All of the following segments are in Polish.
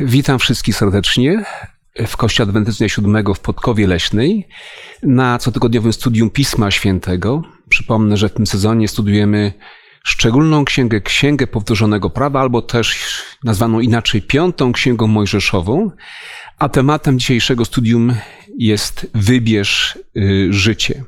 Witam wszystkich serdecznie w Kościele Adwentystycznego Siódmego w Podkowie Leśnej na cotygodniowym studium Pisma Świętego. Przypomnę, że w tym sezonie studiujemy szczególną księgę, Księgę Powtórzonego Prawa, albo też nazwaną inaczej Piątą Księgą Mojżeszową, a tematem dzisiejszego studium jest Wybierz y, życie.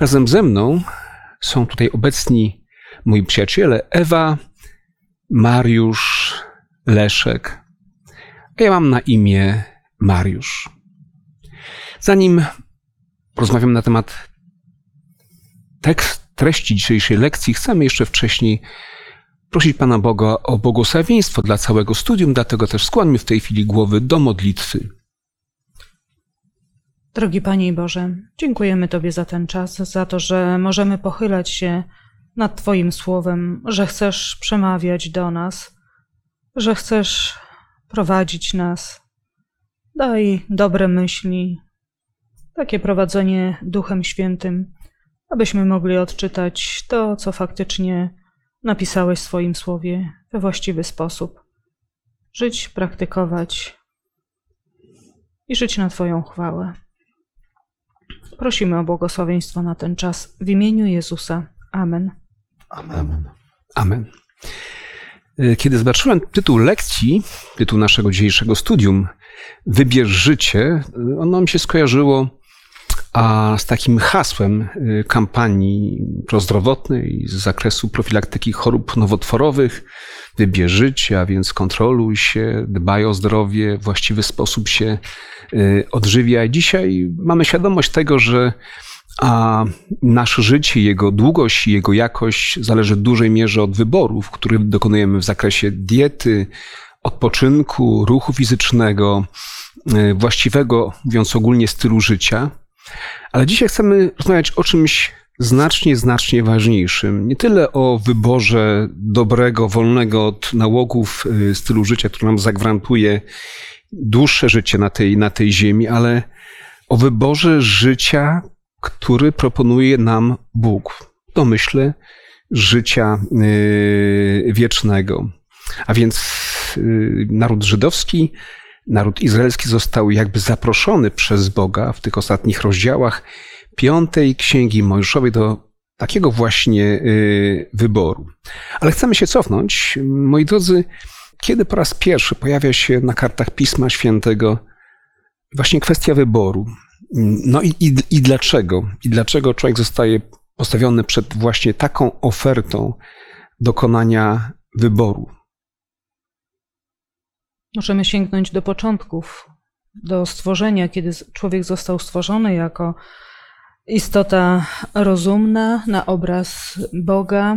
Razem ze mną są tutaj obecni moi przyjaciele Ewa, Mariusz, Leszek, a ja mam na imię Mariusz. Zanim rozmawiam na temat tekst, treści dzisiejszej lekcji, chcemy jeszcze wcześniej prosić Pana Boga o błogosławieństwo dla całego studium, dlatego też skłonimy w tej chwili głowy do modlitwy. Drogi Panie Boże, dziękujemy Tobie za ten czas, za to, że możemy pochylać się nad Twoim słowem, że chcesz przemawiać do nas, że chcesz prowadzić nas. Daj dobre myśli, takie prowadzenie Duchem Świętym, abyśmy mogli odczytać to, co faktycznie napisałeś w swoim słowie we właściwy sposób. Żyć, praktykować i żyć na Twoją chwałę. Prosimy o błogosławieństwo na ten czas w imieniu Jezusa. Amen. Amen. Amen. E, kiedy zobaczyłem tytuł lekcji, tytuł naszego dzisiejszego studium, Wybierz życie, ono mi się skojarzyło a z takim hasłem e, kampanii prozdrowotnej z zakresu profilaktyki chorób nowotworowych. Wybierz życie, a więc kontroluj się, dbaj o zdrowie, właściwy sposób się Y, odżywia. Dzisiaj mamy świadomość tego, że a nasze życie, jego długość i jego jakość zależy w dużej mierze od wyborów, których dokonujemy w zakresie diety, odpoczynku, ruchu fizycznego, y, właściwego, mówiąc ogólnie, stylu życia. Ale dzisiaj chcemy rozmawiać o czymś znacznie, znacznie ważniejszym. Nie tyle o wyborze dobrego, wolnego od nałogów y, stylu życia, który nam zagwarantuje dłuższe życie na tej, na tej ziemi, ale o wyborze życia, który proponuje nam Bóg. To myślę życia y, wiecznego. A więc y, naród żydowski, naród izraelski został jakby zaproszony przez Boga w tych ostatnich rozdziałach piątej księgi Mojżeszowej do takiego właśnie y, wyboru. Ale chcemy się cofnąć, moi drodzy, kiedy po raz pierwszy pojawia się na kartach Pisma Świętego właśnie kwestia wyboru? No i, i, i dlaczego? I dlaczego człowiek zostaje postawiony przed właśnie taką ofertą dokonania wyboru? Możemy sięgnąć do początków, do stworzenia, kiedy człowiek został stworzony jako istota rozumna na obraz Boga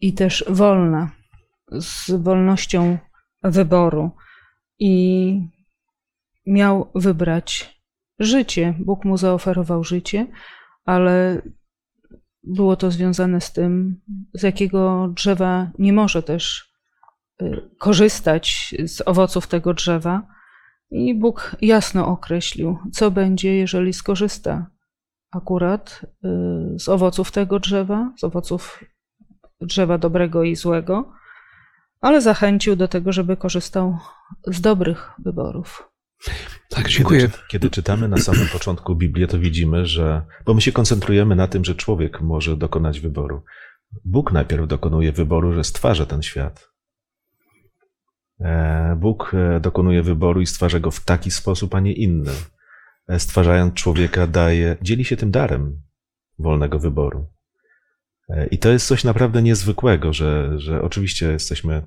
i też wolna z wolnością wyboru i miał wybrać życie. Bóg mu zaoferował życie, ale było to związane z tym, z jakiego drzewa nie może też y, korzystać z owoców tego drzewa. I Bóg jasno określił, co będzie, jeżeli skorzysta akurat y, z owoców tego drzewa, z owoców drzewa dobrego i złego, ale zachęcił do tego, żeby korzystał z dobrych wyborów. Tak, dziękuję. Kiedy, kiedy, czytamy na samym początku Biblię, to widzimy, że, bo my się koncentrujemy na tym, że człowiek może dokonać wyboru. Bóg najpierw dokonuje wyboru, że stwarza ten świat. E, Bóg e, dokonuje wyboru i stwarza go w taki sposób, a nie inny. E, stwarzając człowieka, daje, dzieli się tym darem wolnego wyboru. I to jest coś naprawdę niezwykłego, że, że oczywiście jesteśmy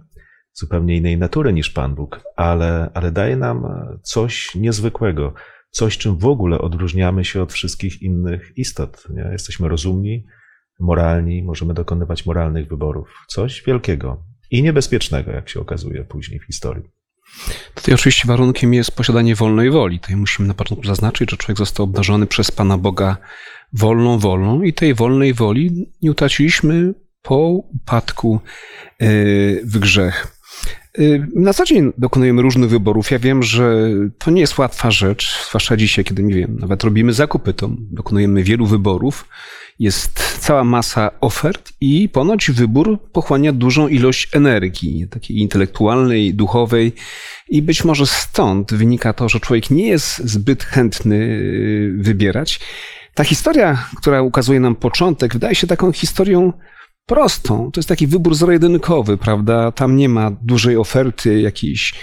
zupełnie innej natury niż Pan Bóg, ale, ale daje nam coś niezwykłego, coś, czym w ogóle odróżniamy się od wszystkich innych istot. Nie? Jesteśmy rozumni, moralni, możemy dokonywać moralnych wyborów. Coś wielkiego i niebezpiecznego, jak się okazuje później w historii. Tutaj oczywiście warunkiem jest posiadanie wolnej woli. Tutaj musimy na początku zaznaczyć, że człowiek został obdarzony przez Pana Boga wolną wolą i tej wolnej woli nie utraciliśmy po upadku y, w grzech. Y, Na co dzień dokonujemy różnych wyborów. Ja wiem, że to nie jest łatwa rzecz, zwłaszcza dzisiaj, kiedy nie wiem, nawet robimy zakupy, to dokonujemy wielu wyborów. Jest cała masa ofert i ponoć wybór pochłania dużą ilość energii, takiej intelektualnej, duchowej. I być może stąd wynika to, że człowiek nie jest zbyt chętny y, wybierać. Ta historia, która ukazuje nam początek, wydaje się taką historią prostą. To jest taki wybór zero-jedynkowy, prawda? Tam nie ma dużej oferty, jakiejś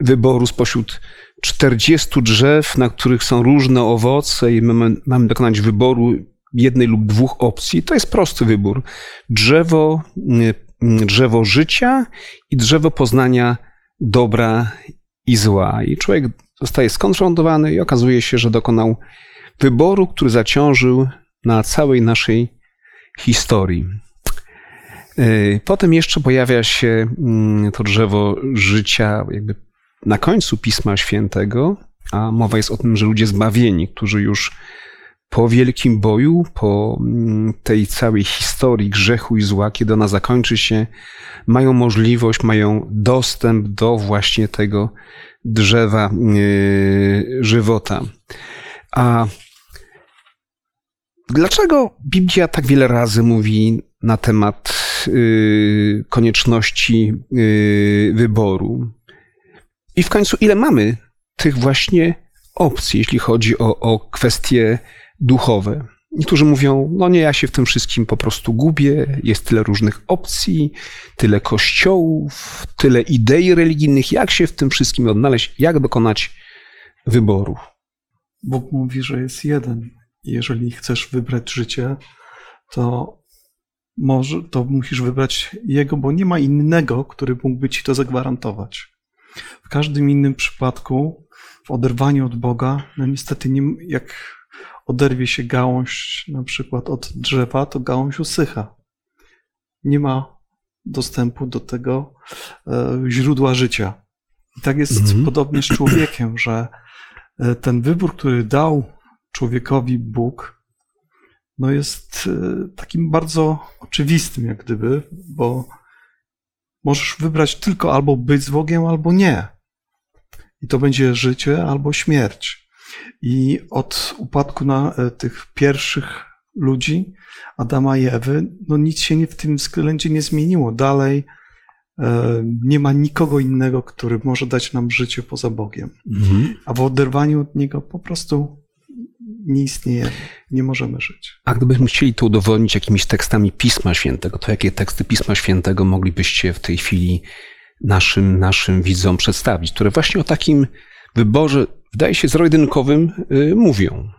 wyboru spośród 40 drzew, na których są różne owoce i my mamy, mamy dokonać wyboru jednej lub dwóch opcji. To jest prosty wybór. Drzewo, y, drzewo życia i drzewo poznania dobra i zła. I człowiek zostaje skonfrontowany i okazuje się, że dokonał wyboru, który zaciążył na całej naszej historii. Yy, Potem jeszcze pojawia się mm, to drzewo życia, jakby na końcu Pisma Świętego, a mowa jest o tym, że ludzie zbawieni, którzy już po wielkim boju, po mm, tej całej historii grzechu i zła, kiedy ona zakończy się, mają możliwość, mają dostęp do właśnie tego drzewa yy, żywota. A dlaczego Biblia tak wiele razy mówi na temat konieczności yy, wyboru? I w końcu, ile mamy tych właśnie opcji, jeśli chodzi o, o kwestie duchowe? Niektórzy mówią, no nie, ja się w tym wszystkim po prostu gubię, jest tyle różnych opcji, tyle kościołów, tyle idei religijnych, jak się w tym wszystkim odnaleźć, jak dokonać wyboru? Bóg mówi, że jest jeden. Jeżeli chcesz wybrać życie, to może, to musisz wybrać Jego, bo nie ma innego, który mógłby ci to zagwarantować. W każdym innym przypadku, w oderwaniu od Boga, no niestety nie, jak oderwie się gałąź na przykład od drzewa, to gałąź usycha. Nie ma dostępu do tego e, źródła życia. I tak jest Mhm. podobnie z człowiekiem, że e, ten wybór, który dał człowiekowi Bóg, no jest e, takim bardzo oczywistym, jak gdyby, bo możesz wybrać tylko albo być z Bogiem, albo nie. I to będzie życie albo śmierć. I od upadku na e, tych pierwszych ludzi, Adama i Ewy, no nic się nie, w tym względzie nie zmieniło. Dalej e, nie ma nikogo innego, który może dać nam życie poza Bogiem. A w oderwaniu od Niego po prostu nie istnieje, nie możemy żyć. A gdybyśmy chcieli to udowodnić jakimiś tekstami Pisma Świętego, to jakie teksty Pisma Świętego moglibyście w tej chwili naszym, naszym widzom przedstawić, które właśnie o takim wyborze, wydaje się, zero-jedynkowym y, mówią?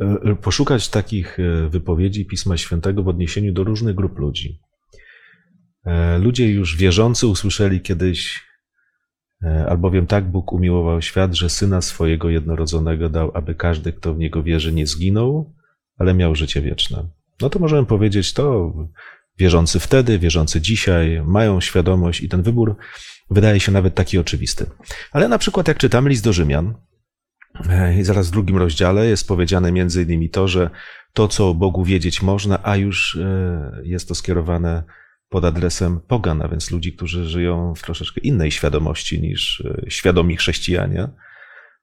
E, Poszukać takich e, wypowiedzi Pisma Świętego w odniesieniu do różnych grup ludzi. E, Ludzie już wierzący usłyszeli kiedyś, albowiem tak Bóg umiłował świat, że syna swojego jednorodzonego dał, aby każdy, kto w niego wierzy, nie zginął, ale miał życie wieczne. No to możemy powiedzieć, to wierzący wtedy, wierzący dzisiaj mają świadomość i ten wybór wydaje się nawet taki oczywisty. Ale na przykład jak czytamy list do Rzymian, e, i zaraz w drugim rozdziale jest powiedziane między innymi to, że to, co o Bogu wiedzieć można, a już e, jest to skierowane pod adresem pogan, a więc ludzi, którzy żyją w troszeczkę innej świadomości niż e, świadomi chrześcijanie.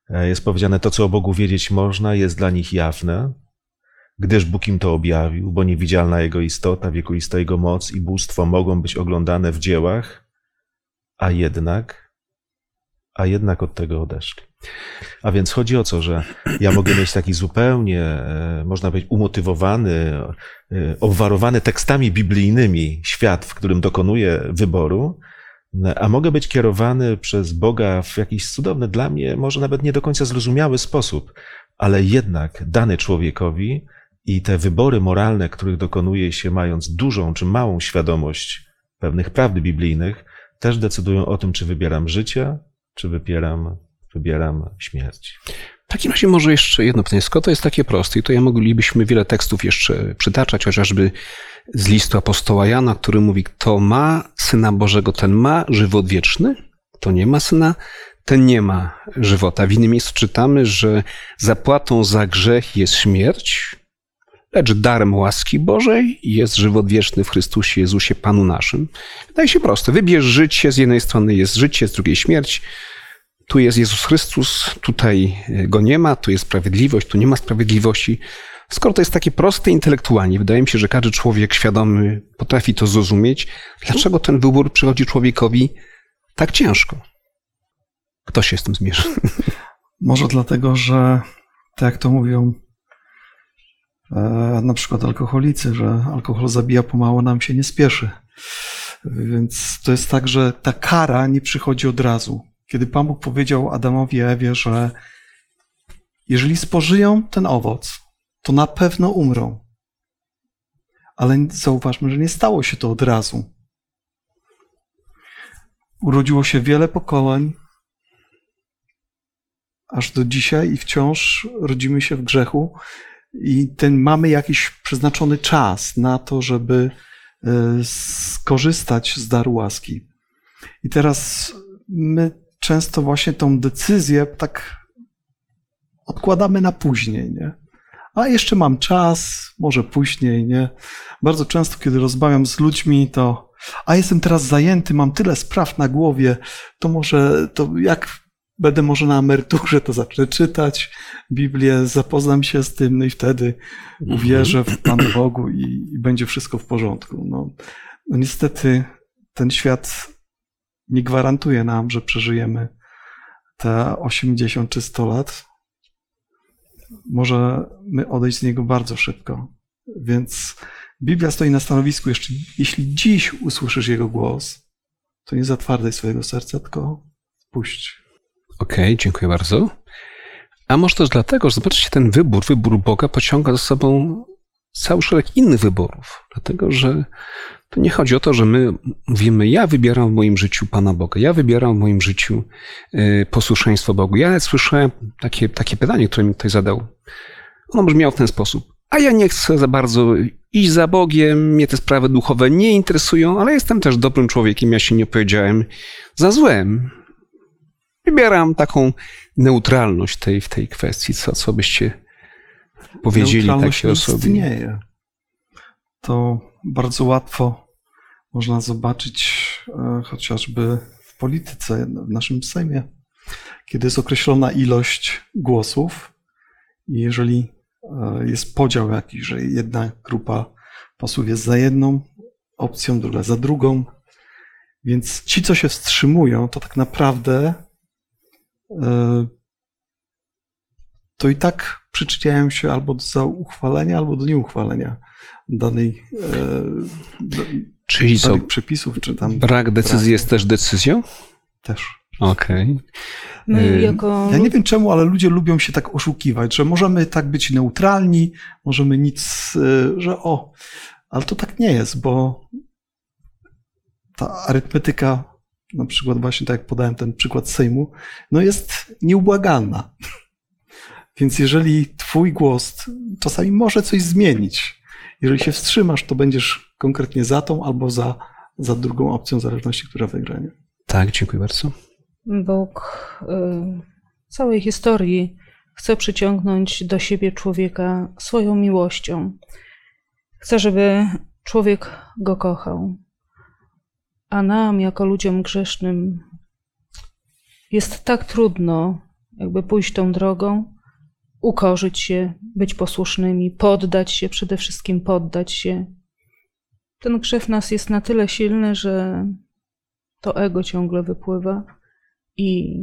E, Jest powiedziane, to, co o Bogu wiedzieć można, jest dla nich jawne, gdyż Bóg im to objawił, bo niewidzialna Jego istota, wiekuista Jego moc i bóstwo mogą być oglądane w dziełach, a jednak, a jednak od tego odeszli. A więc chodzi o to, że ja mogę mieć taki zupełnie, e, można powiedzieć, umotywowany, e, obwarowany tekstami biblijnymi świat, w którym dokonuję wyboru, a mogę być kierowany przez Boga w jakiś cudowny, dla mnie może nawet nie do końca zrozumiały sposób, ale jednak dany człowiekowi i te wybory moralne, których dokonuje się mając dużą czy małą świadomość pewnych prawd biblijnych, też decydują o tym, czy wybieram życie, czy wybieram, wybieram śmierć. W takim razie może jeszcze jedno pytanie. Skoro to jest takie proste i to ja moglibyśmy wiele tekstów jeszcze przytaczać, chociażby z listu apostoła Jana, który mówi, kto ma Syna Bożego, ten ma żywot wieczny, kto nie ma Syna, ten nie ma żywota. W innym miejscu czytamy, że zapłatą za grzech jest śmierć, lecz darem łaski Bożej jest żywot wieczny w Chrystusie Jezusie Panu naszym. Wydaje się proste. Wybierz życie, z jednej strony jest życie, z drugiej śmierć. Tu jest Jezus Chrystus, tutaj go nie ma, tu jest sprawiedliwość, tu nie ma sprawiedliwości. Skoro to jest takie proste intelektualnie, wydaje mi się, że każdy człowiek świadomy potrafi to zrozumieć, dlaczego ten wybór przychodzi człowiekowi tak ciężko? Kto się z tym zmierzy? Może dlatego, że tak jak to mówią e, na przykład alkoholicy, że alkohol zabija pomału, nam się nie spieszy. Więc to jest tak, że ta kara nie przychodzi od razu. Kiedy Pan Bóg powiedział Adamowi i Ewie, że jeżeli spożyją ten owoc, to na pewno umrą. Ale zauważmy, że nie stało się to od razu. Urodziło się wiele pokoleń, aż do dzisiaj i wciąż rodzimy się w grzechu i ten mamy jakiś przeznaczony czas na to, żeby e, skorzystać z daru łaski. I teraz my często właśnie tą decyzję tak odkładamy na później, nie? A jeszcze mam czas, może później, nie? Bardzo często, kiedy rozmawiam z ludźmi, to a jestem teraz zajęty, mam tyle spraw na głowie, to może, to jak będę może na emeryturze, to zacznę czytać Biblię, zapoznam się z tym, no i wtedy uwierzę w Panu Bogu i, i będzie wszystko w porządku. No, no niestety ten świat nie gwarantuje nam, że przeżyjemy te 80 czy 100 lat. Możemy odejść z niego bardzo szybko. Więc Biblia stoi na stanowisku, jeszcze, jeśli dziś usłyszysz Jego głos, to nie zatwardaj swojego serca, tylko puść. Okej, okay, dziękuję bardzo. A może też dlatego, że zobaczcie, ten wybór, wybór Boga pociąga za sobą cały szereg innych wyborów. Dlatego, że to nie chodzi o to, że my mówimy, ja wybieram w moim życiu Pana Boga, ja wybieram w moim życiu y, posłuszeństwo Bogu. Ja słyszałem takie, takie pytanie, które mi ktoś zadał. Ono brzmiało w ten sposób. A ja nie chcę za bardzo iść za Bogiem, mnie te sprawy duchowe nie interesują, ale jestem też dobrym człowiekiem, ja się nie powiedziałem za złem. Wybieram taką neutralność tej, w tej kwestii. Co, co byście powiedzieli takiej osobie? istnieje. To bardzo łatwo można zobaczyć e, chociażby w polityce, w naszym Sejmie, kiedy jest określona ilość głosów i jeżeli e, jest podział jakiś, że jedna grupa posłów jest za jedną opcją, druga za drugą, więc ci, co się wstrzymują, to tak naprawdę e, to i tak przyczyniają się albo do uchwalenia, albo do nieuchwalenia danej, e, Czyli co, przepisów, czy tam. Brak decyzji jest też decyzją? Też. Okej. Okay. Jako... Ja nie wiem czemu, ale ludzie lubią się tak oszukiwać, że możemy tak być neutralni, możemy nic, e, że o, ale to tak nie jest, bo ta arytmetyka na przykład właśnie tak jak podałem ten przykład Sejmu, no jest nieubłagalna. Więc jeżeli twój głos czasami może coś zmienić, jeżeli się wstrzymasz, to będziesz konkretnie za tą albo za, za drugą opcją, w zależności, która wygra. Nie? Tak, dziękuję bardzo. Bóg y, całej historii chce przyciągnąć do siebie człowieka swoją miłością. Chce, żeby człowiek go kochał. A nam, jako ludziom grzesznym, jest tak trudno, jakby pójść tą drogą, ukorzyć się, być posłusznymi, poddać się, przede wszystkim poddać się. Ten grzech nas jest na tyle silny, że to ego ciągle wypływa i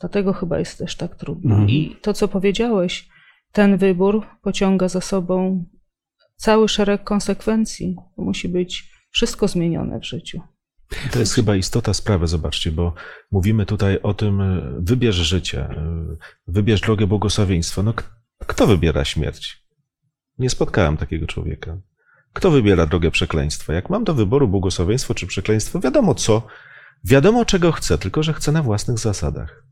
dlatego chyba jest też tak trudno. Mhm. I to, co powiedziałeś, ten wybór pociąga za sobą cały szereg konsekwencji. To musi być wszystko zmienione w życiu. To jest chyba istota sprawy, zobaczcie, bo mówimy tutaj o tym, e, wybierz życie, e, wybierz drogę błogosławieństwa. No, kto wybiera śmierć? Nie spotkałem takiego człowieka. Kto wybiera drogę przekleństwa? Jak mam do wyboru błogosławieństwo czy przekleństwo, wiadomo co, wiadomo czego chcę, tylko że chcę na własnych zasadach.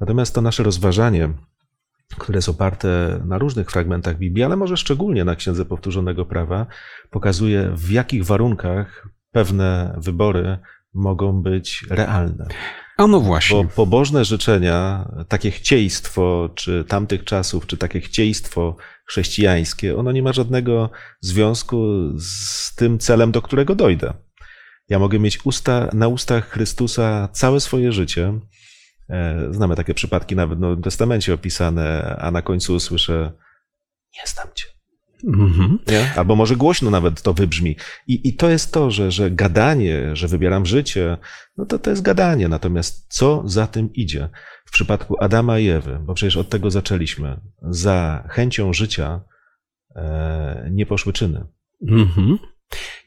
Natomiast to nasze rozważanie, które jest oparte na różnych fragmentach Biblii, ale może szczególnie na Księdze Powtórzonego Prawa, pokazuje w jakich warunkach pewne wybory mogą być realne. A no właśnie. Bo pobożne życzenia, takie chcieństwo, czy tamtych czasów, czy takie chcieństwo chrześcijańskie, ono nie ma żadnego związku z tym celem, do którego dojdę. Ja mogę mieć usta, na ustach Chrystusa całe swoje życie. E, znamy takie przypadki nawet w Nowym Testamencie opisane, a na końcu usłyszę: Nie znam cię. Mhm. Nie? Albo może głośno nawet to wybrzmi. I, I to jest to, że, że gadanie, że wybieram życie, no to to jest gadanie. Natomiast co za tym idzie? W przypadku Adama i Ewy, bo przecież od tego zaczęliśmy, za chęcią życia e, nie poszły czyny. Mhm.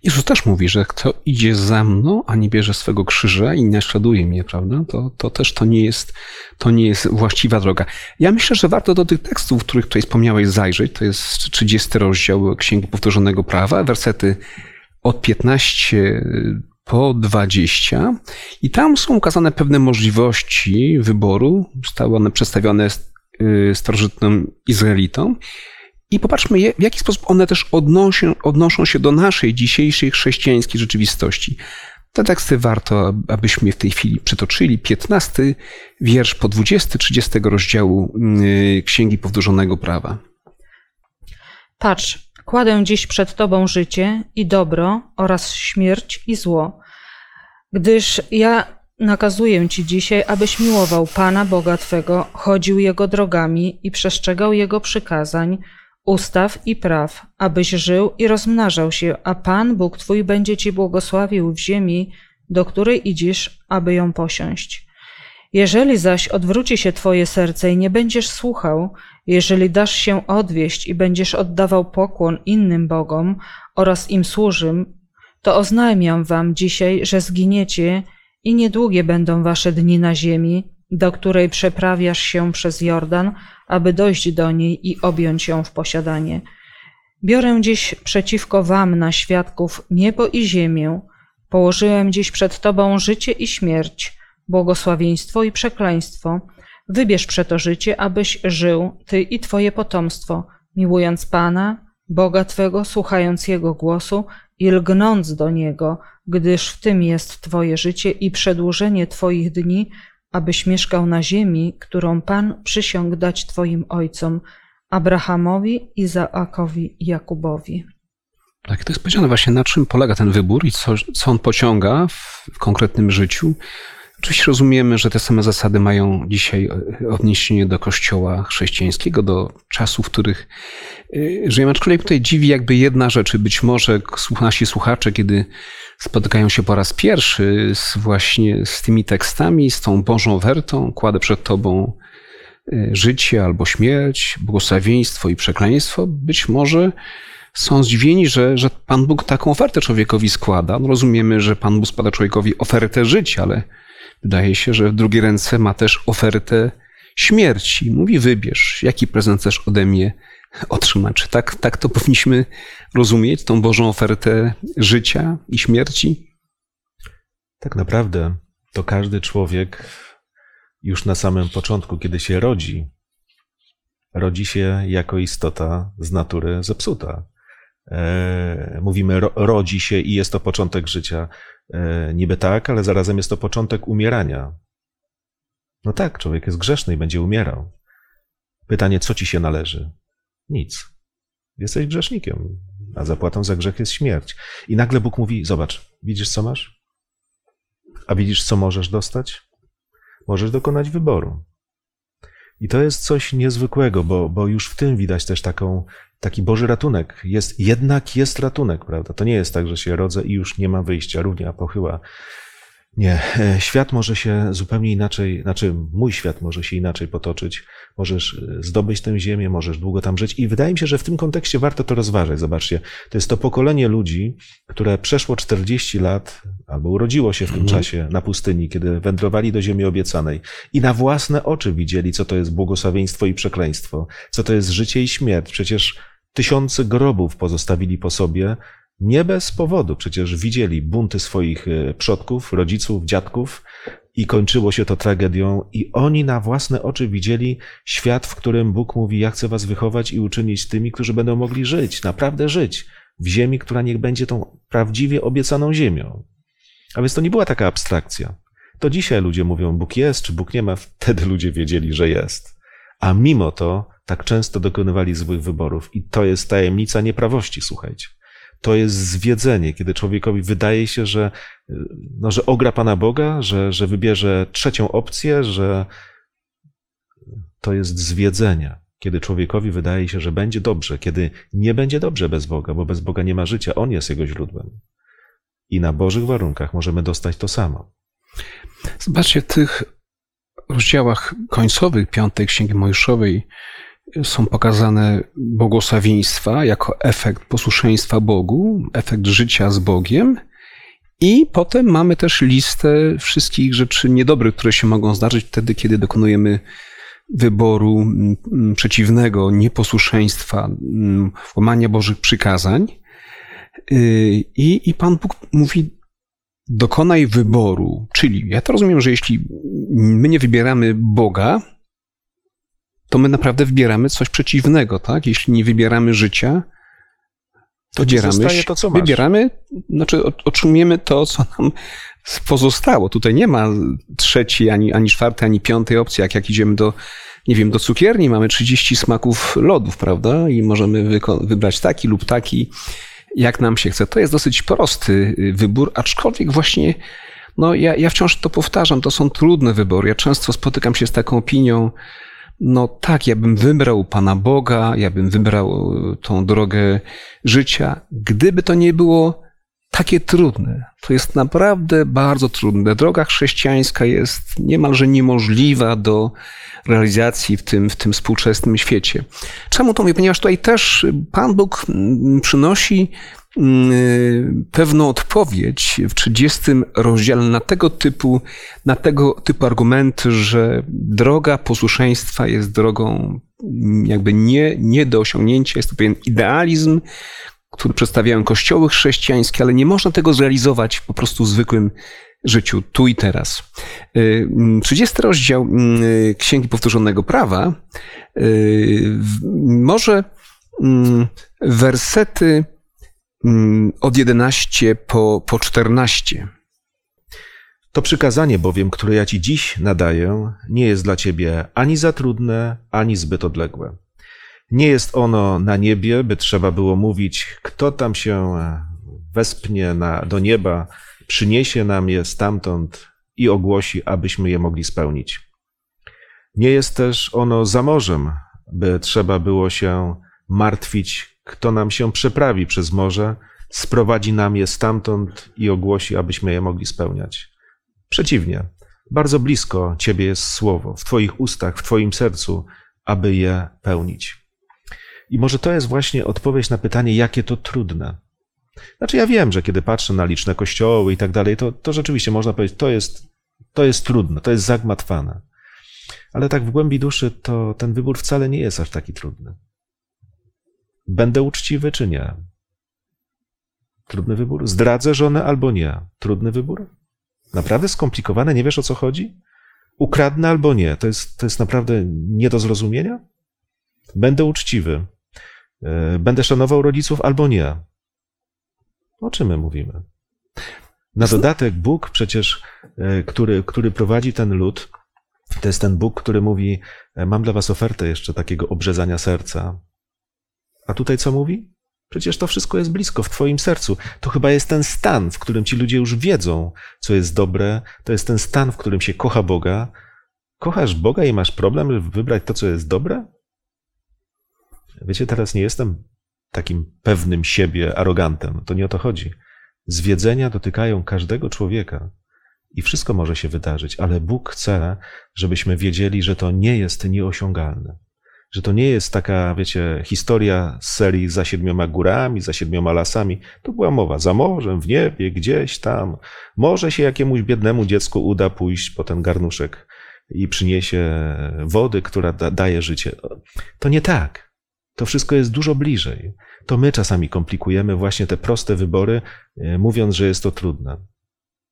Jezus też mówi, że kto idzie za mną, a nie bierze swego krzyża i naśladuje mnie, prawda? To, to też to nie, jest, to nie jest właściwa droga. Ja myślę, że warto do tych tekstów, których tutaj wspomniałeś, zajrzeć. To jest 30 rozdział Księgi Powtórzonego Prawa, wersety od 15 po 20 i tam są ukazane pewne możliwości wyboru. Zostały one przedstawione y, starożytnym Izraelitom i popatrzmy, w jaki sposób one też odnoszą, odnoszą się do naszej dzisiejszej chrześcijańskiej rzeczywistości. Te teksty warto, abyśmy w tej chwili przytoczyli. 15 wiersz po 20, 30 rozdziału y, Księgi Powtórzonego Prawa. Patrz, kładę dziś przed Tobą życie i dobro oraz śmierć i zło. Gdyż ja nakazuję Ci dzisiaj, abyś miłował Pana Boga Twego, chodził Jego drogami i przestrzegał Jego przykazań, ustaw i praw, abyś żył i rozmnażał się, a Pan Bóg Twój będzie Ci błogosławił w ziemi, do której idziesz, aby ją posiąść. Jeżeli zaś odwróci się Twoje serce i nie będziesz słuchał, jeżeli dasz się odwieść i będziesz oddawał pokłon innym bogom oraz im służym, to oznajmiam Wam dzisiaj, że zginiecie i niedługie będą Wasze dni na ziemi, do której przeprawiasz się przez Jordan, aby dojść do niej i objąć ją w posiadanie. Biorę dziś przeciwko wam na świadków niebo i ziemię. Położyłem dziś przed tobą życie i śmierć, błogosławieństwo i przekleństwo. Wybierz przeto życie, abyś żył, ty i twoje potomstwo, miłując Pana, Boga Twego, słuchając Jego głosu i lgnąc do Niego, gdyż w tym jest Twoje życie i przedłużenie Twoich dni, abyś mieszkał na ziemi, którą Pan przysiągł dać Twoim ojcom, Abrahamowi, Izaakowi i Jakubowi. Tak, to jest powiedziane właśnie, na czym polega ten wybór i co, co on pociąga w, w konkretnym życiu. Oczywiście rozumiemy, że te same zasady mają dzisiaj odniesienie do kościoła chrześcijańskiego, do czasów, w których y, żyjemy. Aczkolwiek tutaj dziwi jakby jedna rzecz. Być może nasi słuchacze, kiedy spotykają się po raz pierwszy z właśnie z tymi tekstami, z tą Bożą ofertą, kładę przed Tobą y, życie albo śmierć, błogosławieństwo i przekleństwo, być może są zdziwieni, że, że Pan Bóg taką ofertę człowiekowi składa. No rozumiemy, że Pan Bóg składa człowiekowi ofertę życia, ale wydaje się, że w drugiej ręce ma też ofertę śmierci. Mówi, wybierz, jaki prezent chcesz ode mnie otrzymać. Tak, tak to powinniśmy rozumieć, tą Bożą ofertę życia i śmierci? Tak naprawdę to każdy człowiek już na samym początku, kiedy się rodzi, rodzi się jako istota z natury zepsuta. E, mówimy, ro, rodzi się i jest to początek życia. E, niby tak, ale zarazem jest to początek umierania. No tak, człowiek jest grzeszny i będzie umierał. Pytanie, co ci się należy? Nic. Jesteś grzesznikiem, a zapłatą za grzech jest śmierć. I nagle Bóg mówi: Zobacz, widzisz co masz? A widzisz, co możesz dostać? Możesz dokonać wyboru. I to jest coś niezwykłego, bo, bo już w tym widać też taką, taki Boży ratunek. Jest, jednak jest ratunek, prawda? To nie jest tak, że się rodzę i już nie ma wyjścia, równia pochyła. Nie, e, świat może się zupełnie inaczej, znaczy mój świat może się inaczej potoczyć. Możesz e, zdobyć tę ziemię, możesz długo tam żyć i wydaje mi się, że w tym kontekście warto to rozważać. Zobaczcie, to jest to pokolenie ludzi, które przeszło 40 lat albo urodziło się w tym mhm. czasie na pustyni, kiedy wędrowali do ziemi obiecanej i na własne oczy widzieli, co to jest błogosławieństwo i przekleństwo, co to jest życie i śmierć. Przecież tysiące grobów pozostawili po sobie, nie bez powodu, przecież widzieli bunty swoich e, przodków, rodziców, dziadków i kończyło się to tragedią, i oni na własne oczy widzieli świat, w którym Bóg mówi: Ja chcę was wychować i uczynić tymi, którzy będą mogli żyć, naprawdę żyć w ziemi, która niech będzie tą prawdziwie obiecaną ziemią. A więc to nie była taka abstrakcja. To dzisiaj ludzie mówią, Bóg jest, czy Bóg nie ma, wtedy ludzie wiedzieli, że jest. A mimo to tak często dokonywali złych wyborów. I to jest tajemnica nieprawości, słuchajcie. To jest zwiedzenie, kiedy człowiekowi wydaje się, że, no, że ogra Pana Boga, że, że wybierze trzecią opcję, że to jest zwiedzenie. Kiedy człowiekowi wydaje się, że będzie dobrze, kiedy nie będzie dobrze bez Boga, bo bez Boga nie ma życia, On jest jego źródłem. I na Bożych warunkach możemy dostać to samo. Zobaczcie, w tych rozdziałach końcowych Piątej Księgi Mojżeszowej są pokazane błogosławieństwa jako efekt posłuszeństwa Bogu, efekt życia z Bogiem. I potem mamy też listę wszystkich rzeczy niedobrych, które się mogą zdarzyć wtedy, kiedy dokonujemy wyboru mm, przeciwnego, nieposłuszeństwa, mm, łamania Bożych przykazań. Y, I, I Pan Bóg mówi, dokonaj wyboru. Czyli ja to rozumiem, że jeśli my nie wybieramy Boga, to my naprawdę wybieramy coś przeciwnego, tak? Jeśli nie wybieramy życia, to wybieramy, to, co masz. wybieramy, znaczy otrzymujemy to, co nam pozostało. Tutaj nie ma trzeciej, ani, ani czwartej, ani piątej opcji. Jak, jak idziemy do, nie wiem, do cukierni, mamy 30 smaków lodów, prawda? I możemy wybrać taki lub taki, jak nam się chce. To jest dosyć prosty y, wybór, aczkolwiek właśnie, no ja, ja wciąż to powtarzam, to są trudne wybory. Ja często spotykam się z taką opinią, no tak, ja bym wybrał Pana Boga, ja bym wybrał y, tą drogę życia, gdyby to nie było takie trudne. To jest naprawdę bardzo trudne. Droga chrześcijańska jest niemalże niemożliwa do realizacji w tym, w tym współczesnym świecie. Czemu to mówię? Ponieważ tutaj też Pan Bóg mm, przynosi pewną odpowiedź w 30 rozdziale na tego typu, na tego typu argumenty, że droga posłuszeństwa jest drogą mm, jakby nie, nie do osiągnięcia, jest to pewien idealizm, który przedstawiają kościoły chrześcijańskie, ale nie można tego zrealizować po prostu w zwykłym życiu, tu i teraz. 30 y, rozdział y, Księgi Powtórzonego Prawa y, może wersety od 11 po, po 14. To przykazanie bowiem, które ja ci dziś nadaję, nie jest dla ciebie ani za trudne, ani zbyt odległe. Nie jest ono na niebie, by trzeba było mówić, kto tam się wespnie na, do nieba, przyniesie nam je stamtąd i ogłosi, abyśmy je mogli spełnić. Nie jest też ono za morzem, by trzeba było się martwić, kto nam się przeprawi przez morze, sprowadzi nam je stamtąd i ogłosi, abyśmy je mogli spełniać. Przeciwnie, bardzo blisko Ciebie jest słowo, w Twoich ustach, w Twoim sercu, aby je pełnić. I może to jest właśnie odpowiedź na pytanie, jakie to trudne. Znaczy, ja wiem, że kiedy patrzę na liczne kościoły i tak dalej, to, to rzeczywiście można powiedzieć, to jest, to jest trudne, to jest zagmatwane. Ale tak w głębi duszy, to ten wybór wcale nie jest aż taki trudny. Będę uczciwy czy nie? Trudny wybór. Zdradzę żonę albo nie? Trudny wybór. Naprawdę skomplikowane, nie wiesz o co chodzi? Ukradnę albo nie? To jest, to jest naprawdę nie do zrozumienia? Będę uczciwy. E, będę szanował rodziców albo nie? O czym my mówimy? Na dodatek Bóg przecież, e, który, który prowadzi ten lud, to jest ten Bóg, który mówi: e, Mam dla was ofertę jeszcze takiego obrzezania serca. A tutaj co mówi? Przecież to wszystko jest blisko w Twoim sercu. To chyba jest ten stan, w którym ci ludzie już wiedzą, co jest dobre. To jest ten stan, w którym się kocha Boga. Kochasz Boga i masz problem, żeby wybrać to, co jest dobre? Wiecie, teraz nie jestem takim pewnym siebie arogantem. To nie o to chodzi. Zwiedzenia dotykają każdego człowieka i wszystko może się wydarzyć, ale Bóg chce, żebyśmy wiedzieli, że to nie jest nieosiągalne. Że to nie jest taka, wiecie, historia z serii za siedmioma górami, za siedmioma lasami. To była mowa za morzem, w niebie, gdzieś tam. Może się jakiemuś biednemu dziecku uda pójść po ten garnuszek i przyniesie wody, która da, daje życie. To nie tak. To wszystko jest dużo bliżej. To my czasami komplikujemy właśnie te proste wybory, e, mówiąc, że jest to trudne.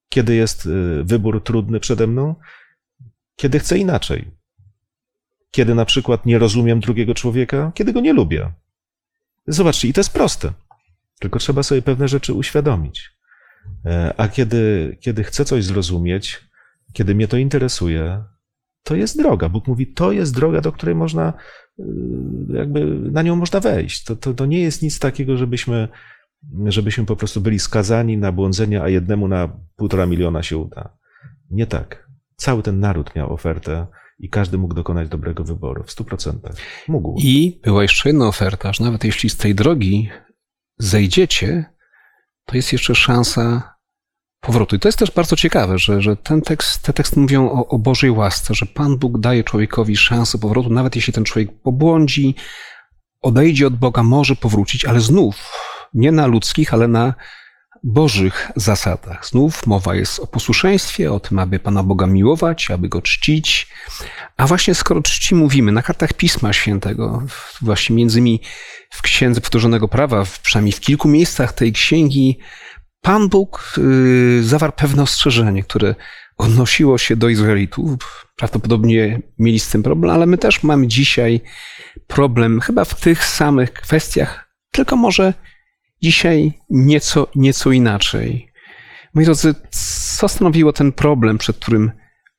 Kiedy jest e, wybór trudny przede mną? Kiedy chcę inaczej. Kiedy na przykład nie rozumiem drugiego człowieka, kiedy go nie lubię. Zobaczcie, i to jest proste. Tylko trzeba sobie pewne rzeczy uświadomić. E, a kiedy, kiedy chcę coś zrozumieć, kiedy mnie to interesuje, to jest droga. Bóg mówi, to jest droga, do której można, y, jakby na nią można wejść. To, to, to nie jest nic takiego, żebyśmy, żebyśmy po prostu byli skazani na błądzenie, a jednemu na półtora miliona się uda. Nie tak. Cały ten naród miał ofertę i każdy mógł dokonać dobrego wyboru w stu procentach. Mógł. I była jeszcze jedna oferta, że nawet jeśli z tej drogi zejdziecie, to jest jeszcze szansa powrotu. I to jest też bardzo ciekawe, że, że ten tekst, te teksty mówią o, o Bożej łasce, że Pan Bóg daje człowiekowi szansę powrotu, nawet jeśli ten człowiek pobłądzi, odejdzie od Boga, może powrócić, ale znów nie na ludzkich, ale na Bożych zasadach. Znów mowa jest o posłuszeństwie, o tym, aby Pana Boga miłować, aby Go czcić. A właśnie skoro czci mówimy na kartach Pisma Świętego, właśnie między innymi w Księdze Powtórzonego Prawa, przynajmniej w kilku miejscach tej księgi, Pan Bóg y, zawarł pewne ostrzeżenie, które odnosiło się do Izraelitów. Prawdopodobnie mieli z tym problem, ale my też mamy dzisiaj problem chyba w tych samych kwestiach, tylko może dzisiaj nieco, nieco inaczej. Moi drodzy, co stanowiło ten problem, przed którym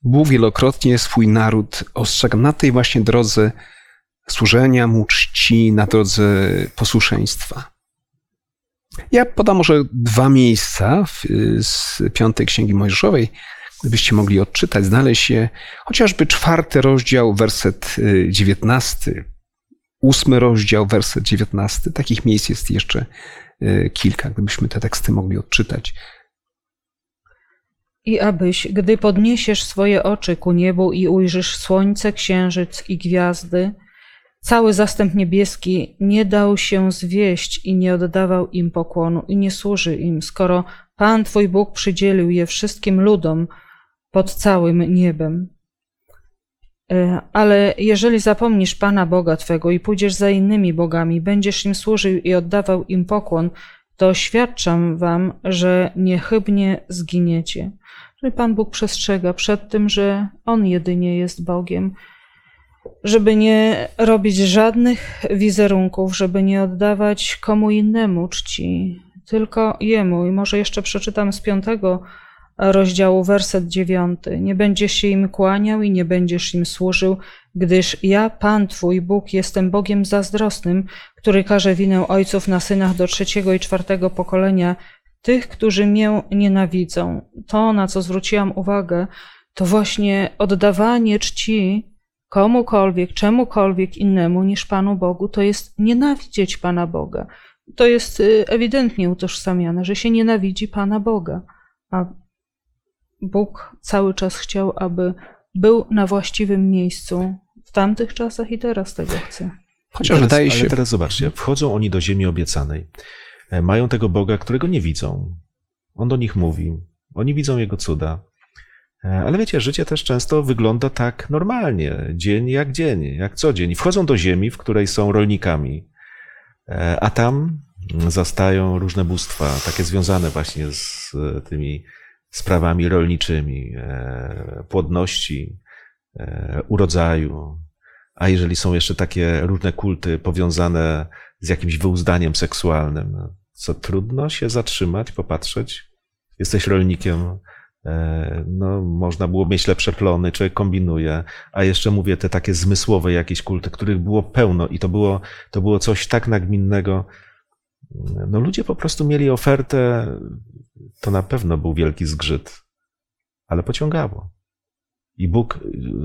Bóg wielokrotnie swój naród ostrzegał na tej właśnie drodze służenia mu czci, na drodze posłuszeństwa? Ja podam może dwa miejsca z piątej księgi Mojżeszowej, gdybyście mogli odczytać, znaleźć je, chociażby czwarty rozdział, werset y, dziewiętnasty, ósmy rozdział, werset dziewiętnasty. Takich miejsc jest jeszcze kilka, gdybyśmy te teksty mogli odczytać. I abyś, gdy podniesiesz swoje oczy ku niebu i ujrzysz słońce, księżyc i gwiazdy, Cały zastęp niebieski nie dał się zwieść i nie oddawał im pokłonu i nie służy im, skoro Pan Twój Bóg przydzielił je wszystkim ludom pod całym niebem. E, ale jeżeli zapomnisz Pana Boga Twego i pójdziesz za innymi bogami, będziesz im służył i oddawał im pokłon, to oświadczam Wam, że niechybnie zginiecie. Że Pan Bóg przestrzega przed tym, że On jedynie jest Bogiem żeby nie robić żadnych wizerunków, żeby nie oddawać komu innemu czci, tylko Jemu. I może jeszcze przeczytam z piątego rozdziału, werset dziewiąty. Nie będziesz się im kłaniał i nie będziesz im służył, gdyż ja, Pan Twój Bóg, jestem Bogiem zazdrosnym, który każe winę ojców na synach do trzeciego i czwartego pokolenia, tych, którzy mię nienawidzą. To, na co zwróciłam uwagę, to właśnie oddawanie czci komukolwiek, czemukolwiek innemu niż Panu Bogu, to jest nienawidzieć Pana Boga. To jest y, ewidentnie utożsamiane, że się nienawidzi Pana Boga. A Bóg cały czas chciał, aby był na właściwym miejscu w tamtych czasach i teraz tego chce. Chociaż teraz, wydaje się. Ale teraz zobaczcie, wchodzą oni do ziemi obiecanej. E, mają tego Boga, którego nie widzą. On do nich mówi. Oni widzą jego cuda. E, ale wiecie, życie też często wygląda tak normalnie, dzień jak dzień, jak co dzień. Wchodzą do ziemi, w której są rolnikami, e, a tam zastają różne bóstwa, takie związane właśnie z tymi sprawami rolniczymi, płodności, urodzaju. A jeżeli są jeszcze takie różne kulty powiązane z jakimś wyuzdaniem seksualnym, co trudno się zatrzymać, popatrzeć. Jesteś rolnikiem, E, no, można było mieć lepsze plony, człowiek kombinuje, a jeszcze mówię te takie zmysłowe jakieś kulty, których było pełno i to było, to było coś tak nagminnego. No ludzie po prostu mieli ofertę, to na pewno był wielki zgrzyt, ale pociągało. I Bóg,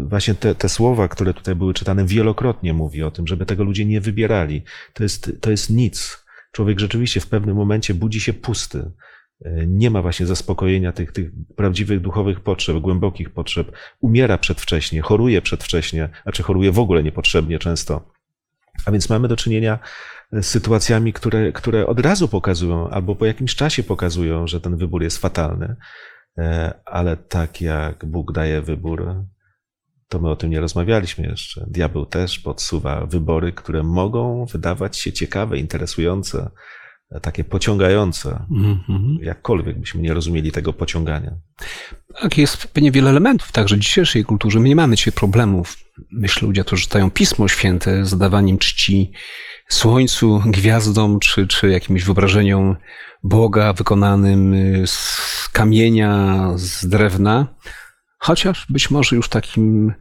właśnie te, te słowa, które tutaj były czytane, wielokrotnie mówi o tym, żeby tego ludzie nie wybierali. To jest, to jest nic. Człowiek rzeczywiście w pewnym momencie budzi się pusty. E, nie ma właśnie zaspokojenia tych, tych prawdziwych duchowych potrzeb, głębokich potrzeb, umiera przedwcześnie, choruje przedwcześnie, a czy choruje w ogóle niepotrzebnie często. A więc mamy do czynienia z sytuacjami, które, które od razu pokazują, albo po jakimś czasie pokazują, że ten wybór jest fatalny. E, ale tak jak Bóg daje wybór, to my o tym nie rozmawialiśmy jeszcze. Diabeł też podsuwa wybory, które mogą wydawać się ciekawe, interesujące, takie pociągające, Mhm. jakkolwiek byśmy nie rozumieli tego pociągania. Tak, jest pewnie wiele elementów także w dzisiejszej kulturze. My nie mamy dzisiaj problemów. Myślę, ludzie, którzy czytają Pismo Święte, zadawaniem czci słońcu, gwiazdom, czy, czy jakimś wyobrażeniom Boga wykonanym y, z kamienia, z drewna. Chociaż być może już takim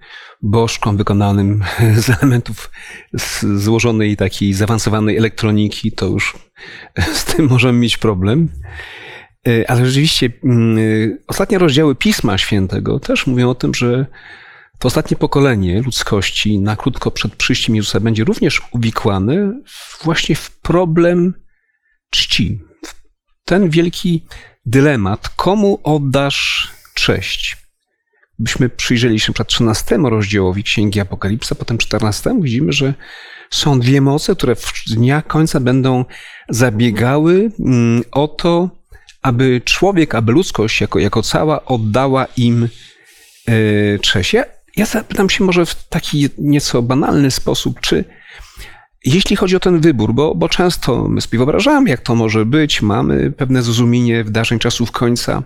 bożkom wykonanym z elementów z złożonej takiej zaawansowanej elektroniki, to już z tym możemy mieć problem. Y, Ale rzeczywiście y, ostatnie rozdziały Pisma Świętego też mówią o tym, że to ostatnie pokolenie ludzkości na krótko przed przyjściem Jezusa będzie również uwikłane właśnie w problem czci. Ten wielki dylemat, komu oddasz cześć? Gdybyśmy przyjrzeli się przed 13 rozdziałowi Księgi Apokalipsa, potem 14, widzimy, że są dwie moce, które w dniach końca będą zabiegały mm, o to, aby człowiek, aby ludzkość jako, jako cała oddała im e, cześć. Ja, ja zapytam się może w taki nieco banalny sposób, czy jeśli chodzi o ten wybór, bo, bo często my sobie wyobrażamy, jak to może być, mamy pewne zrozumienie wydarzeń czasów końca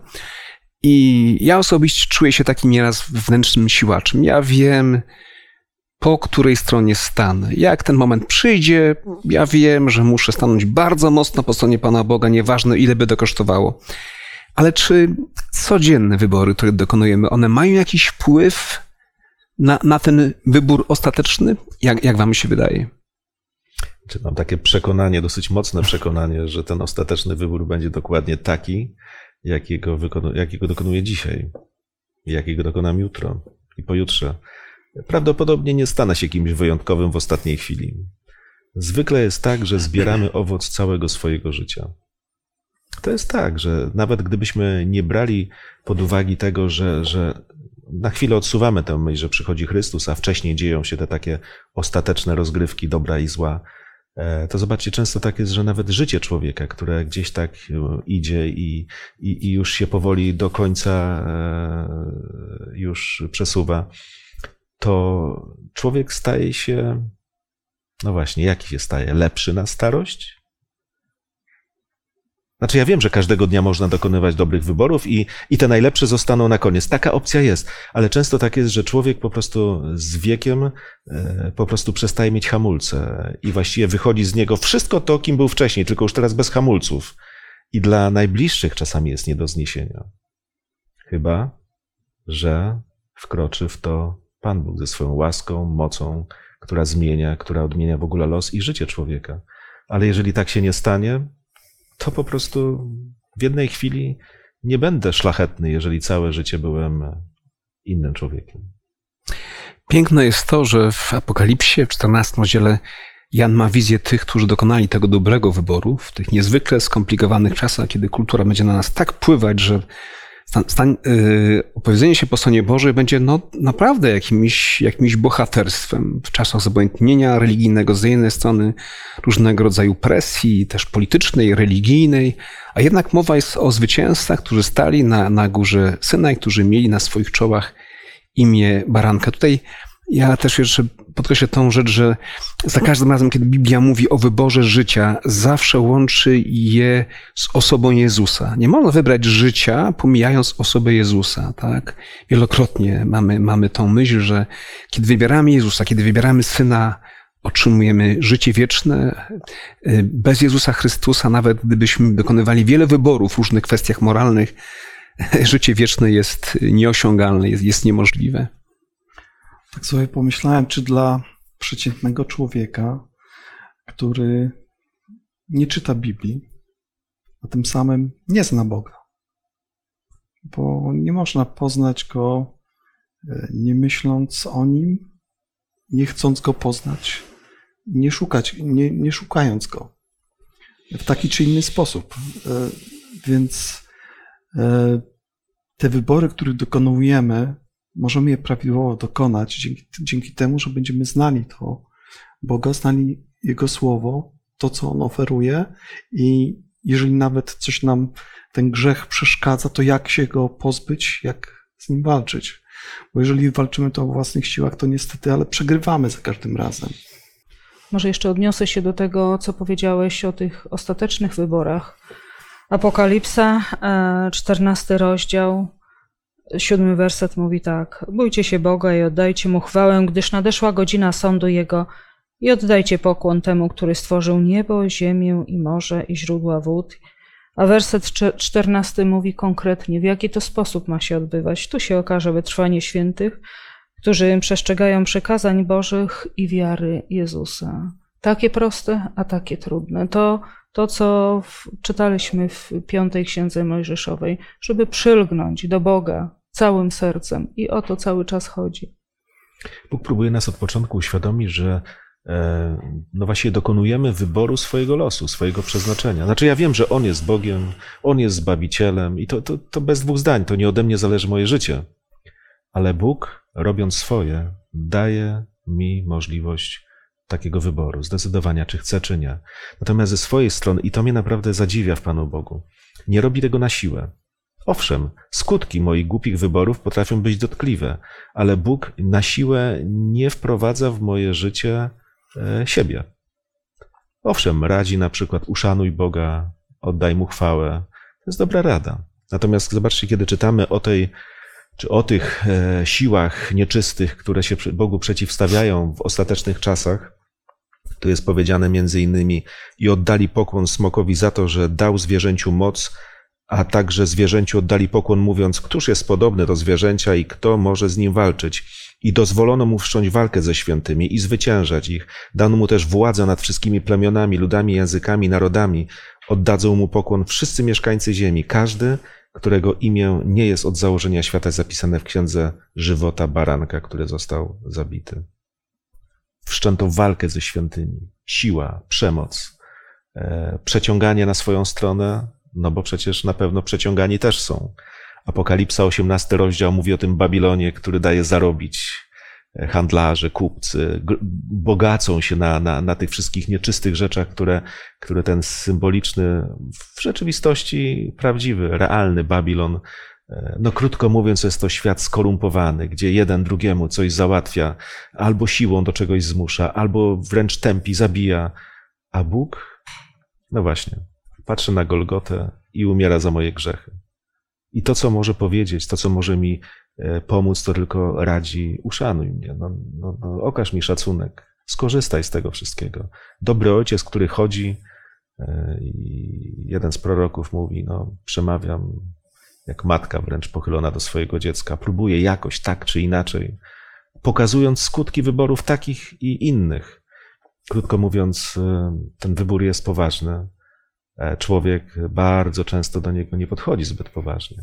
i ja osobiście czuję się takim nieraz wewnętrznym siłaczem. Ja wiem, po której stronie stanę. Jak ten moment przyjdzie, ja wiem, że muszę stanąć bardzo mocno po stronie Pana Boga, nieważne ile by to kosztowało. Ale czy codzienne wybory, które dokonujemy, one mają jakiś wpływ na, na ten wybór ostateczny? Jak, jak Wam się wydaje? Czy mam takie przekonanie, dosyć mocne przekonanie, że ten ostateczny wybór będzie dokładnie taki, jakiego, jakiego dokonuję dzisiaj, jakiego dokonam jutro i pojutrze. Prawdopodobnie nie stanę się kimś wyjątkowym w ostatniej chwili. Zwykle jest tak, że zbieramy owoc całego swojego życia. To jest tak, że nawet gdybyśmy nie brali pod uwagę tego, że, że na chwilę odsuwamy tę myśl, że przychodzi Chrystus, a wcześniej dzieją się te takie ostateczne rozgrywki dobra i zła, e, to zobaczcie, często tak jest, że nawet życie człowieka, które gdzieś tak e, idzie i, i, i już się powoli do końca e, już przesuwa, to człowiek staje się, no właśnie, jaki się staje? Lepszy na starość? Znaczy, ja wiem, że każdego dnia można dokonywać dobrych wyborów i, i te najlepsze zostaną na koniec. Taka opcja jest, ale często tak jest, że człowiek po prostu z wiekiem e, po prostu przestaje mieć hamulce i właściwie wychodzi z niego wszystko to, kim był wcześniej, tylko już teraz bez hamulców. I dla najbliższych czasami jest nie do zniesienia. Chyba, że wkroczy w to Pan Bóg ze swoją łaską, mocą, która zmienia, która odmienia w ogóle los i życie człowieka. Ale jeżeli tak się nie stanie, to po prostu w jednej chwili nie będę szlachetny, jeżeli całe życie byłem innym człowiekiem. Piękne jest to, że w Apokalipsie, w 14 rozdziale, Jan ma wizję tych, którzy dokonali tego dobrego wyboru w tych niezwykle skomplikowanych czasach, kiedy kultura będzie na nas tak pływać, że stan, stan, yy, opowiedzenie się po stronie Bożej będzie no, naprawdę jakimś, jakimś bohaterstwem w czasach zobojętnienia religijnego z jednej strony, różnego rodzaju presji, też politycznej, religijnej, a jednak mowa jest o zwycięzcach, którzy stali na, na górze Synaj, którzy mieli na swoich czołach imię baranka. Tutaj ja też jeszcze podkreślę tą rzecz, że za każdym razem, kiedy Biblia mówi o wyborze życia, zawsze łączy je z osobą Jezusa. Nie można wybrać życia, pomijając osobę Jezusa, tak? Wielokrotnie mamy, mamy tą myśl, że kiedy wybieramy Jezusa, kiedy wybieramy Syna, otrzymujemy życie wieczne. Bez Jezusa Chrystusa, nawet gdybyśmy dokonywali wiele wyborów w różnych kwestiach moralnych, życie wieczne jest nieosiągalne, jest, jest niemożliwe. Tak sobie pomyślałem, czy dla przeciętnego człowieka, który nie czyta Biblii, a tym samym nie zna Boga, bo nie można poznać go nie myśląc o nim, nie chcąc go poznać, nie, szukać, nie, nie szukając go w taki czy inny sposób. Więc te wybory, które dokonujemy, możemy je prawidłowo dokonać dzięki, dzięki temu, że będziemy znali to Boga, znali Jego Słowo, to, co On oferuje i jeżeli nawet coś nam ten grzech przeszkadza, to jak się go pozbyć, jak z nim walczyć. Bo jeżeli walczymy to o własnych siłach, to niestety, ale przegrywamy za każdym razem. Może jeszcze odniosę się do tego, co powiedziałeś o tych ostatecznych wyborach. Apokalipsa, 14 rozdział, siódmy werset mówi tak: Bójcie się Boga i oddajcie mu chwałę, gdyż nadeszła godzina sądu jego i oddajcie pokłon temu, który stworzył niebo, ziemię i morze i źródła wód. A werset czternasty mówi konkretnie, w jaki to sposób ma się odbywać. Tu się okaże wytrwanie świętych, którzy przestrzegają przykazań Bożych i wiary Jezusa. Takie proste, a takie trudne. To, to co w, czytaliśmy w piątej księdze Mojżeszowej, żeby przylgnąć do Boga całym sercem. I o to cały czas chodzi. Bóg próbuje nas od początku uświadomić, że E, no właśnie dokonujemy wyboru swojego losu, swojego przeznaczenia. Znaczy ja wiem, że On jest Bogiem, On jest Zbawicielem i to, to, to bez dwóch zdań, to nie ode mnie zależy moje życie. Ale Bóg, robiąc swoje, daje mi możliwość takiego wyboru, zdecydowania, czy chcę, czy nie. Natomiast ze swojej strony, i to mnie naprawdę zadziwia w Panu Bogu, nie robi tego na siłę. Owszem, skutki moich głupich wyborów potrafią być dotkliwe, ale Bóg na siłę nie wprowadza w moje życie E, siebie. Owszem, radzi na przykład uszanuj Boga, oddaj mu chwałę. To jest dobra rada. Natomiast zobaczcie, kiedy czytamy o tej, czy o tych e, siłach nieczystych, które się Bogu przeciwstawiają w ostatecznych czasach, tu jest powiedziane między innymi i oddali pokłon smokowi za to, że dał zwierzęciu moc, a także zwierzęciu oddali pokłon mówiąc, któż jest podobny do zwierzęcia i kto może z nim walczyć. I dozwolono mu wszcząć walkę ze świętymi i zwyciężać ich. Dano mu też władzę nad wszystkimi plemionami, ludami, językami, narodami. Oddadzą mu pokłon wszyscy mieszkańcy ziemi, każdy, którego imię nie jest od założenia świata zapisane w księdze żywota baranka, który został zabity. Wszczęto walkę ze świętymi. Siła, przemoc, e, przeciąganie na swoją stronę, no bo przecież na pewno przeciągani też są. Apokalipsa 18 rozdział mówi o tym Babilonie, który daje zarobić e, handlarze, kupcy, bogacą się na, na, na tych wszystkich nieczystych rzeczach, które, które ten symboliczny, w rzeczywistości prawdziwy, realny Babilon, e, no krótko mówiąc, jest to świat skorumpowany, gdzie jeden drugiemu coś załatwia, albo siłą do czegoś zmusza, albo wręcz tępi, zabija, a Bóg, no właśnie, patrzy na Golgotę i umiera za moje grzechy. I to, co może powiedzieć, to, co może mi e, pomóc, to tylko radzi, uszanuj mnie, no, no, no, okaż mi szacunek, skorzystaj z tego wszystkiego. Dobry ojciec, który chodzi, e, i jeden z proroków mówi, no, przemawiam jak matka wręcz pochylona do swojego dziecka, próbuje jakoś tak czy inaczej, pokazując skutki wyborów takich i innych. Krótko mówiąc, e, ten wybór jest poważny, człowiek bardzo często do niego nie podchodzi zbyt poważnie.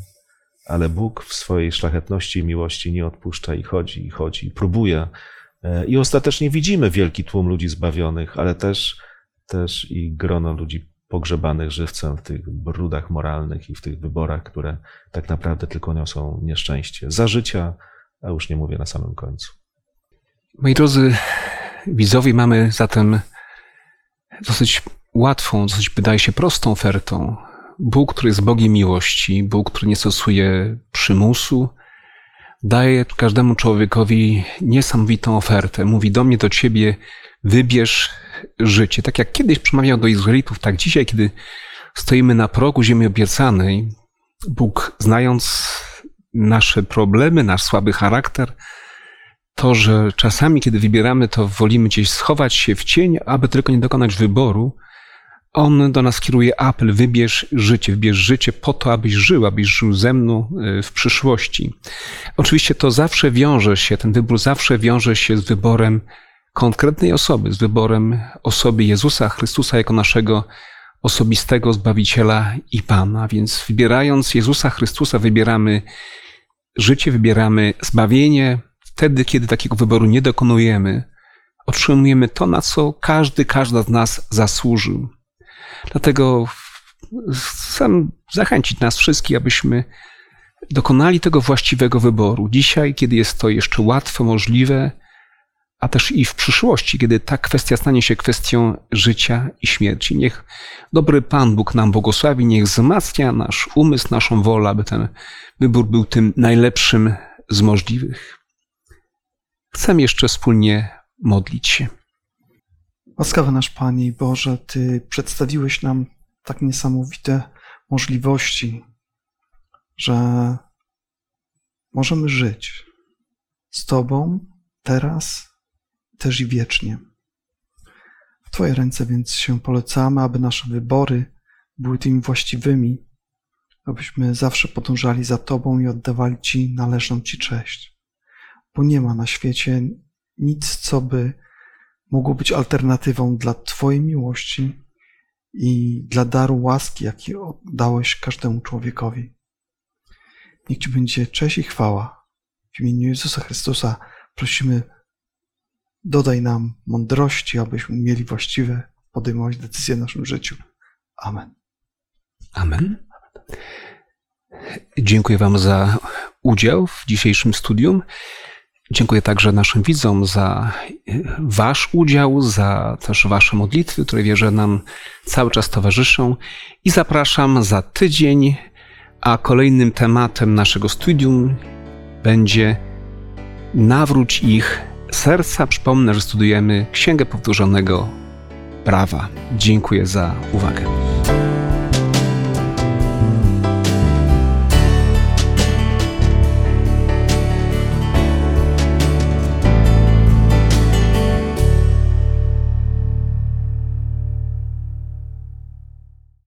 Ale Bóg w swojej szlachetności i miłości nie odpuszcza i chodzi, i chodzi, i próbuje. E, I ostatecznie widzimy wielki tłum ludzi zbawionych, ale też, też i grono ludzi pogrzebanych żywcem w tych brudach moralnych i w tych wyborach, które tak naprawdę tylko niosą nieszczęście. Za życia, a już nie mówię na samym końcu. Moi drodzy widzowie, mamy zatem dosyć łatwą, dosyć wydaje się prostą ofertą. Bóg, który jest Bogiem miłości, Bóg, który nie stosuje przymusu, daje każdemu człowiekowi niesamowitą ofertę. Mówi do mnie, do ciebie, wybierz życie. Tak jak kiedyś przemawiał do Izraelitów, tak dzisiaj, kiedy stoimy na progu ziemi obiecanej, Bóg, znając nasze problemy, nasz słaby charakter, to, że czasami, kiedy wybieramy, to wolimy gdzieś schować się w cień, aby tylko nie dokonać wyboru, on do nas kieruje apel: wybierz życie, wybierz życie po to, abyś żył, abyś żył ze mną e, w przyszłości. Oczywiście to zawsze wiąże się, ten wybór zawsze wiąże się z wyborem konkretnej osoby, z wyborem osoby Jezusa Chrystusa jako naszego osobistego Zbawiciela i Pana. Więc wybierając Jezusa Chrystusa, wybieramy życie, wybieramy zbawienie. Wtedy, kiedy takiego wyboru nie dokonujemy, otrzymujemy to, na co każdy, każda z nas zasłużył. Dlatego chcę zachęcić nas wszystkich, abyśmy dokonali tego właściwego wyboru. Dzisiaj, kiedy jest to jeszcze łatwo możliwe, a też i w przyszłości, kiedy ta kwestia stanie się kwestią życia i śmierci. Niech dobry Pan Bóg nam błogosławi, niech wzmacnia nasz umysł, naszą wolę, aby ten wybór był tym najlepszym z możliwych. Chcę jeszcze wspólnie modlić się. Łaskawy nasz Panie Boże, Ty przedstawiłeś nam tak niesamowite możliwości, że możemy żyć z Tobą teraz, też i wiecznie. W Twoje ręce więc się polecamy, aby nasze wybory były tymi właściwymi, abyśmy zawsze podążali za Tobą i oddawali Ci należną Ci cześć. Bo nie ma na świecie nic, co by mogło być alternatywą dla Twojej miłości i dla daru łaski, jaki oddałeś każdemu człowiekowi. Niech Ci będzie cześć i chwała. W imieniu Jezusa Chrystusa prosimy, dodaj nam mądrości, abyśmy mieli właściwe podejmować decyzje w naszym życiu. Amen. Amen. Dziękuję Wam za udział w dzisiejszym studium. Dziękuję także naszym widzom za Wasz udział, za też Wasze modlitwy, które wierzę nam cały czas towarzyszą. I zapraszam za tydzień, a kolejnym tematem naszego studium będzie nawróć ich serca. Przypomnę, że studujemy Księgę Powtórzonego Prawa. Dziękuję za uwagę.